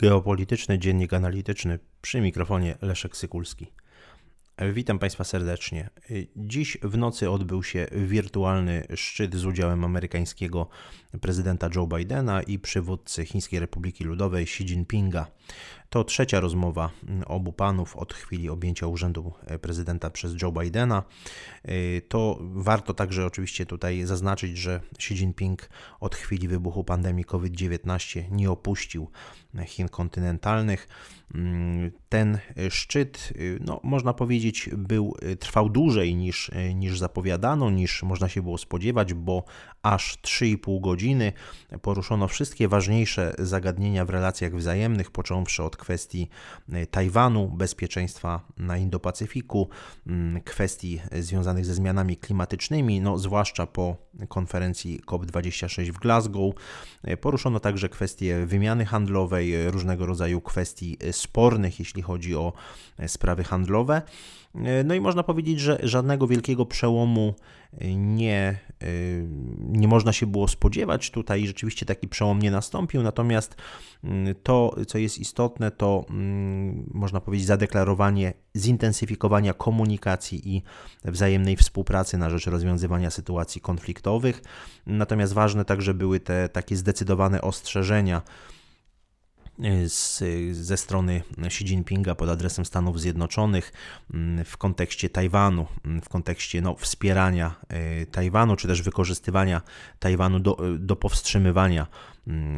Geopolityczny Dziennik Analityczny przy mikrofonie Leszek Sykulski. Witam Państwa serdecznie. Dziś w nocy odbył się wirtualny szczyt z udziałem amerykańskiego prezydenta Joe Bidena i przywódcy Chińskiej Republiki Ludowej Xi Jinpinga. To trzecia rozmowa obu panów od chwili objęcia urzędu prezydenta przez Joe Bidena. To warto także oczywiście tutaj zaznaczyć, że Xi Jinping od chwili wybuchu pandemii COVID-19 nie opuścił Chin kontynentalnych. Ten szczyt, no, można powiedzieć, był, trwał dłużej niż, niż zapowiadano, niż można się było spodziewać, bo aż 3,5 godziny. Poruszono wszystkie ważniejsze zagadnienia w relacjach wzajemnych, począwszy od kwestii Tajwanu, bezpieczeństwa na Indo-Pacyfiku, kwestii związanych ze zmianami klimatycznymi, no, zwłaszcza po konferencji COP26 w Glasgow. Poruszono także kwestie wymiany handlowej, różnego rodzaju kwestii spornych, jeśli chodzi o sprawy handlowe. No i można powiedzieć, że żadnego wielkiego przełomu nie, nie można się było spodziewać. Tutaj rzeczywiście taki przełom nie nastąpił, natomiast to, co jest istotne, to można powiedzieć zadeklarowanie zintensyfikowania komunikacji i wzajemnej współpracy na rzecz rozwiązywania sytuacji konfliktowych. Natomiast ważne także były te takie zdecydowane ostrzeżenia z, ze strony Xi Jinpinga pod adresem Stanów Zjednoczonych mm, w kontekście Tajwanu, mm, w kontekście no, wspierania e, Tajwanu, czy też wykorzystywania Tajwanu do, do powstrzymywania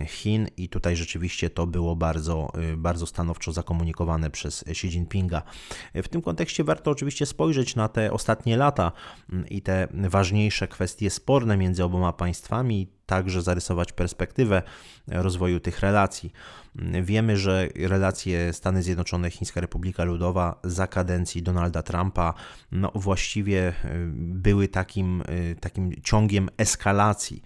Chin i tutaj rzeczywiście to było bardzo, e, bardzo stanowczo zakomunikowane przez Xi Jinpinga. W tym kontekście warto oczywiście spojrzeć na te ostatnie lata i te ważniejsze kwestie sporne między oboma państwami, także zarysować perspektywę rozwoju tych relacji. Wiemy, że relacje Stany Zjednoczone, Chińska Republika Ludowa za kadencji Donalda Trumpa no, właściwie y, były takim, y, takim ciągiem eskalacji,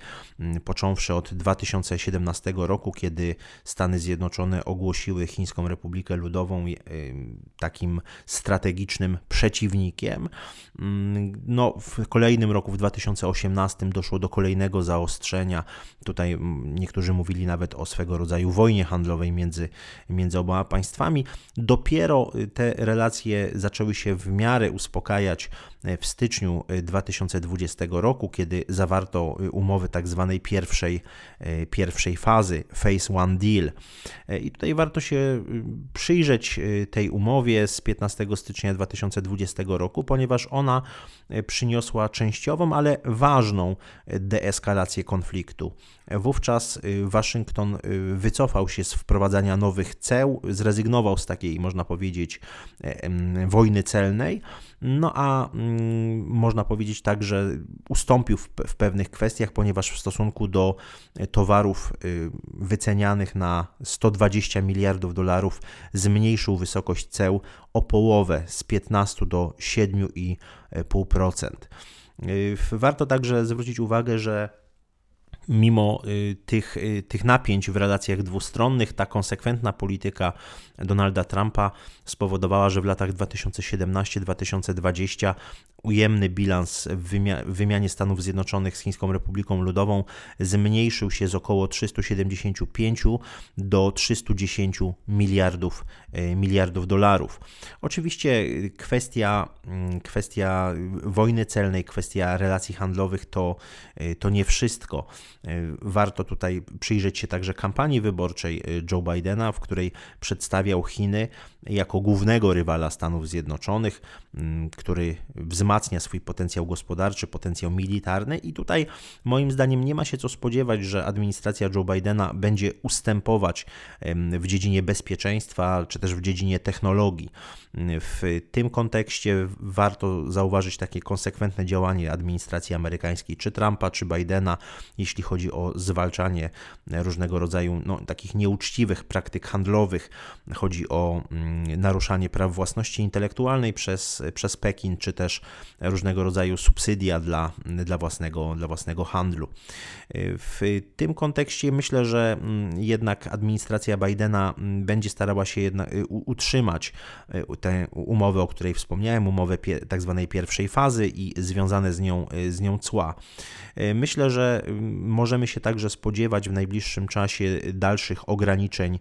y, począwszy od 2017 roku, kiedy Stany Zjednoczone ogłosiły Chińską Republikę Ludową takim strategicznym przeciwnikiem. Mm, no, w kolejnym roku, w 2018, doszło do kolejnego zaostrzenia. Tutaj mm, niektórzy mówili nawet o swego rodzaju wojnie handlowej między, między oboma państwami. Dopiero te relacje zaczęły się w miarę uspokajać w styczniu 2020 roku, kiedy zawarto umowy tak zwanej pierwszej, pierwszej fazy, Phase One Deal. I tutaj warto się przyjrzeć tej umowie z 15 stycznia 2020 roku, ponieważ ona przyniosła częściową, ale ważną deeskalację konfliktu. Wówczas Waszyngton wycofał się z wprowadzania nowych ceł, zrezygnował z takiej, można powiedzieć, wojny celnej no a mm, można powiedzieć tak, że ustąpił w, pewnych kwestiach, ponieważ w stosunku do e, towarów y, wycenianych na 120 miliardów dolarów zmniejszył wysokość ceł o połowę z 15 do 7,5%. Y, warto także zwrócić uwagę, że mimo y, tych, y, tych napięć w relacjach dwustronnych, ta konsekwentna polityka Donalda Trumpa spowodowała, że w latach 2017-2020 ujemny bilans w wymianie Stanów Zjednoczonych z Chińską Republiką Ludową zmniejszył się z około 375 do 310 miliardów, y, miliardów dolarów. Oczywiście kwestia, mm, kwestia wojny celnej, kwestia relacji handlowych to, to nie wszystko. Warto tutaj przyjrzeć się także kampanii wyborczej Joe Bidena, w której przedstawiał Chiny jako głównego rywala Stanów Zjednoczonych, mm, który wzmacnia swój potencjał gospodarczy, potencjał militarny i tutaj moim zdaniem nie ma się co spodziewać, że administracja Joe Bidena będzie ustępować w dziedzinie bezpieczeństwa czy też w dziedzinie technologii. W tym kontekście warto zauważyć takie konsekwentne działanie administracji amerykańskiej, czy Trumpa, czy Bidena, jeśli chodzi o zwalczanie różnego rodzaju no, takich nieuczciwych praktyk handlowych. Chodzi o mm, naruszanie praw własności intelektualnej przez, przez Pekin, czy też różnego rodzaju subsydia dla, dla, własnego, dla własnego handlu. W tym kontekście myślę, że mm, jednak administracja Bidena mm, będzie starała się jednak utrzymać tę umowę, o której wspomniałem, umowę tak zwanej pierwszej fazy i związane z nią, z nią cła. Myślę, że mm, możemy się także spodziewać w najbliższym czasie dalszych ograniczeń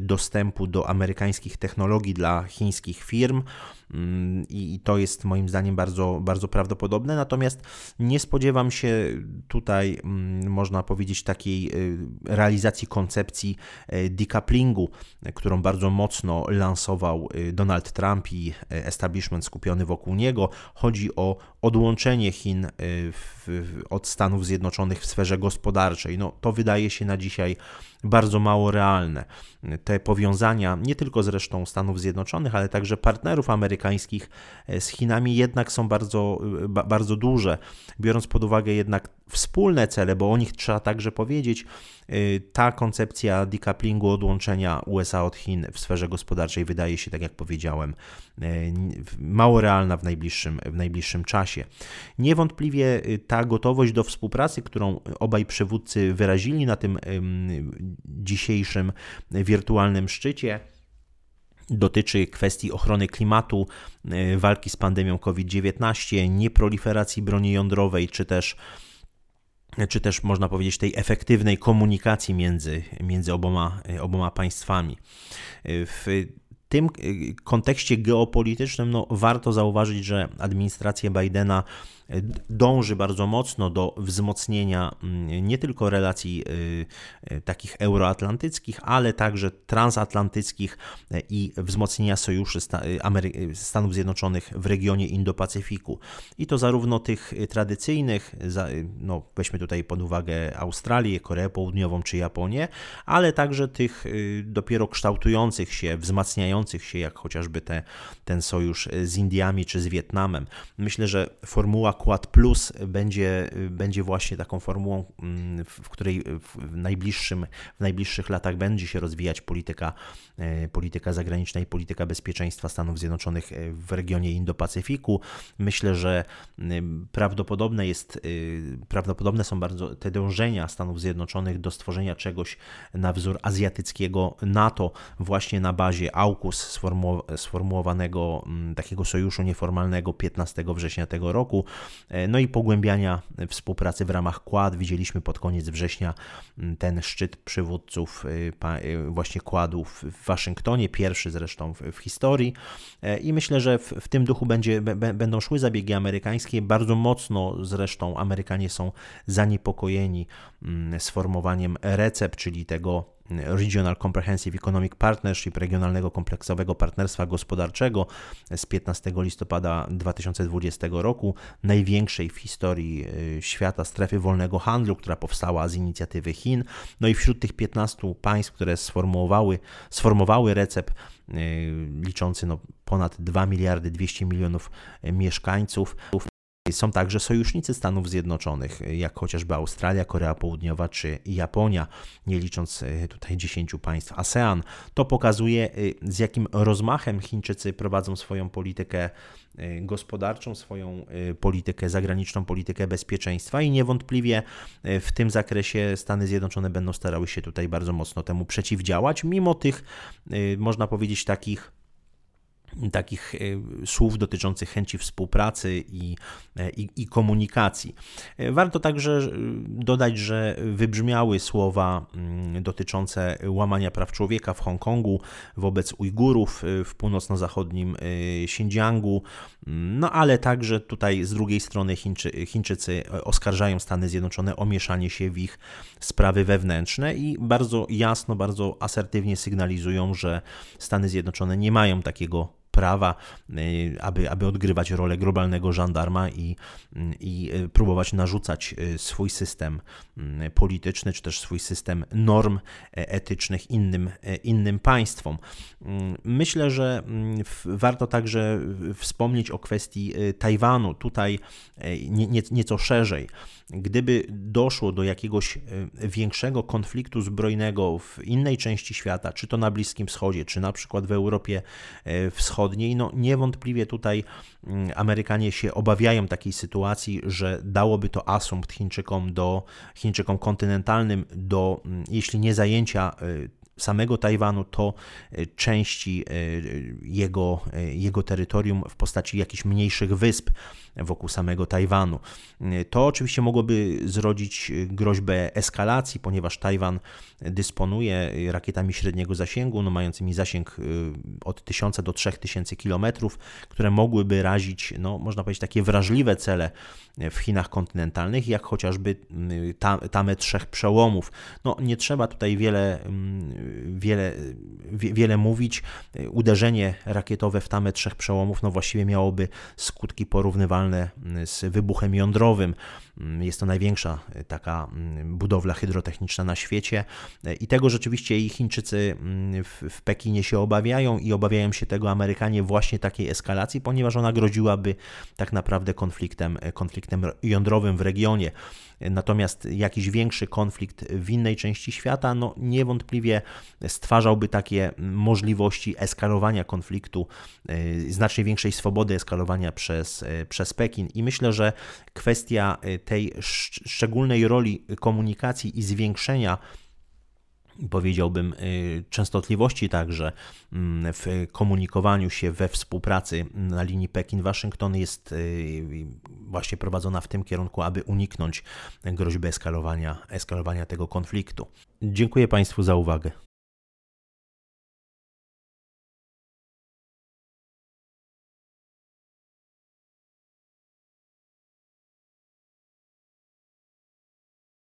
dostępu do amerykańskich technologii dla chińskich firm. Mm, i to jest moim zdaniem bardzo, bardzo prawdopodobne. Natomiast nie spodziewam się tutaj, mm, można powiedzieć, takiej y, realizacji koncepcji y, decouplingu, którą bardzo mocno lansował y, Donald Trump i establishment skupiony wokół niego. Chodzi o odłączenie Chin od Stanów Zjednoczonych w sferze gospodarczej. No, to wydaje się na dzisiaj bardzo mało realne. Te powiązania, nie tylko zresztą Stanów Zjednoczonych, ale także partnerów amerykańskich e, z Chinami jednak są bardzo, e, bardzo duże, biorąc pod uwagę jednak wspólne cele, bo o nich trzeba także powiedzieć, y, ta koncepcja decouplingu, odłączenia USA od Chin w sferze gospodarczej wydaje się, tak jak powiedziałem, mało realna w najbliższym, w najbliższym czasie. Niewątpliwie ta gotowość do współpracy, którą obaj przywódcy wyrazili na tym dzisiejszym wirtualnym szczycie, dotyczy kwestii ochrony klimatu, walki z pandemią COVID-19, nieproliferacji broni jądrowej, czy też czy też można powiedzieć tej efektywnej komunikacji między, między oboma, oboma państwami. W tym kontekście geopolitycznym no, warto zauważyć, że administracja Bidena dąży bardzo mocno do wzmocnienia mm, nie tylko relacji y, y, takich euroatlantyckich, ale także transatlantyckich y, i wzmocnienia sojuszy Stanów Zjednoczonych w regionie Indo-Pacyfiku. I to zarówno tych tradycyjnych, no weźmy tutaj pod uwagę Australię, Koreę Południową czy Japonię, ale także tych dopiero kształtujących się, wzmacniających się, jak chociażby te, ten sojusz z Indiami czy z Wietnamem. Myślę, że formuła Quad Plus będzie, będzie właśnie taką formułą, mm, w której w, najbliższym, w najbliższych latach będzie się rozwijać polityka, e, polityka zagraniczna i polityka bezpieczeństwa Stanów Zjednoczonych e, w regionie Indo-Pacyfiku. Myślę, że prawdopodobne jest, e, prawdopodobne są bardzo te dążenia Stanów Zjednoczonych do stworzenia czegoś na wzór azjatyckiego NATO właśnie na bazie AUKUS sformułowanego takiego sojuszu nieformalnego 15 września tego roku. E, no i pogłębiania współpracy w ramach Quad. Widzieliśmy pod koniec września mm, ten szczyt przywódców e, e, właśnie Quadów w Waszyngtonie, pierwszy zresztą w, historii. I myślę, że w, tym duchu będzie, będą szły zabiegi amerykańskie. Bardzo mocno zresztą Amerykanie są zaniepokojeni mm, sformowaniem recept, czyli tego Regional Comprehensive Economic Partnership, regionalnego kompleksowego partnerstwa gospodarczego z 15 listopada 2020 roku, największej w historii y, świata strefy wolnego handlu, która powstała z inicjatywy Chin. No i wśród tych 15 państw, które sformułowały, sformowały recept y, liczący no ponad 2 miliardy 200 milionów mieszkańców, są także sojusznicy Stanów Zjednoczonych, jak chociażby Australia, Korea Południowa czy Japonia, nie licząc e, tutaj 10 państw ASEAN. To pokazuje, e, z jakim rozmachem Chińczycy prowadzą swoją politykę e, gospodarczą, swoją politykę zagraniczną, politykę bezpieczeństwa i niewątpliwie w tym zakresie Stany Zjednoczone będą starały się tutaj bardzo mocno temu przeciwdziałać, mimo tych, można powiedzieć, takich takich e, słów dotyczących chęci współpracy i, e, i, i, komunikacji. E, warto także dodać, że wybrzmiały słowa mm, dotyczące łamania praw człowieka w Hongkongu wobec Ujgurów w północno-zachodnim Xinjiangu, mm, no ale także tutaj z drugiej strony Chińczy, Chińczycy oskarżają Stany Zjednoczone o mieszanie się w ich sprawy wewnętrzne i bardzo jasno, bardzo asertywnie sygnalizują, że Stany Zjednoczone nie mają takiego prawa, y, aby, aby odgrywać rolę globalnego żandarma i, i y, próbować narzucać y, swój system polityczny, czy też swój system norm e, etycznych innym, e, innym państwom. Myślę, że warto także wspomnieć o kwestii Tajwanu, tutaj e, nie, nie, nieco szerzej. Gdyby doszło do jakiegoś większego konfliktu zbrojnego w innej części świata, czy to na Bliskim Wschodzie, czy na przykład w Europie Wschodniej, Wschodniej, no niewątpliwie tutaj mm, Amerykanie się obawiają takiej sytuacji, że dałoby to asumpt Chińczykom do Chińczykom kontynentalnym do, mm, jeśli nie zajęcia samego Tajwanu, to części jego, jego terytorium w postaci jakichś mniejszych wysp wokół samego Tajwanu. To oczywiście mogłoby zrodzić groźbę eskalacji, ponieważ Tajwan dysponuje rakietami średniego zasięgu, no mającymi zasięg od 1000 do 3000 km, które mogłyby razić, no, można powiedzieć, takie wrażliwe cele w Chinach kontynentalnych, jak chociażby y, tamę trzech przełomów. No, nie trzeba tutaj wiele, mm, wiele, wiele mówić. Uderzenie rakietowe w tamę trzech przełomów, no właściwie miałoby skutki porównywalne z wybuchem jądrowym. Jest to największa taka mm, budowla hydrotechniczna na świecie i tego rzeczywiście i Chińczycy mm, w, w Pekinie się obawiają i obawiają się tego Amerykanie właśnie takiej eskalacji, ponieważ ona groziłaby tak naprawdę konfliktem, konfliktem jądrowym w regionie. Natomiast jakiś większy konflikt w innej części świata, no niewątpliwie stwarzałby takie możliwości eskalowania konfliktu, y, znacznie większej swobody eskalowania przez, y, przez Pekin. I myślę, że kwestia y, tej szczególnej roli komunikacji i zwiększenia powiedziałbym, częstotliwości także mm, w komunikowaniu się we współpracy na linii Pekin-Waszyngton jest właśnie prowadzona w tym kierunku, aby uniknąć groźby eskalowania, eskalowania tego konfliktu. Dziękuję Państwu za uwagę.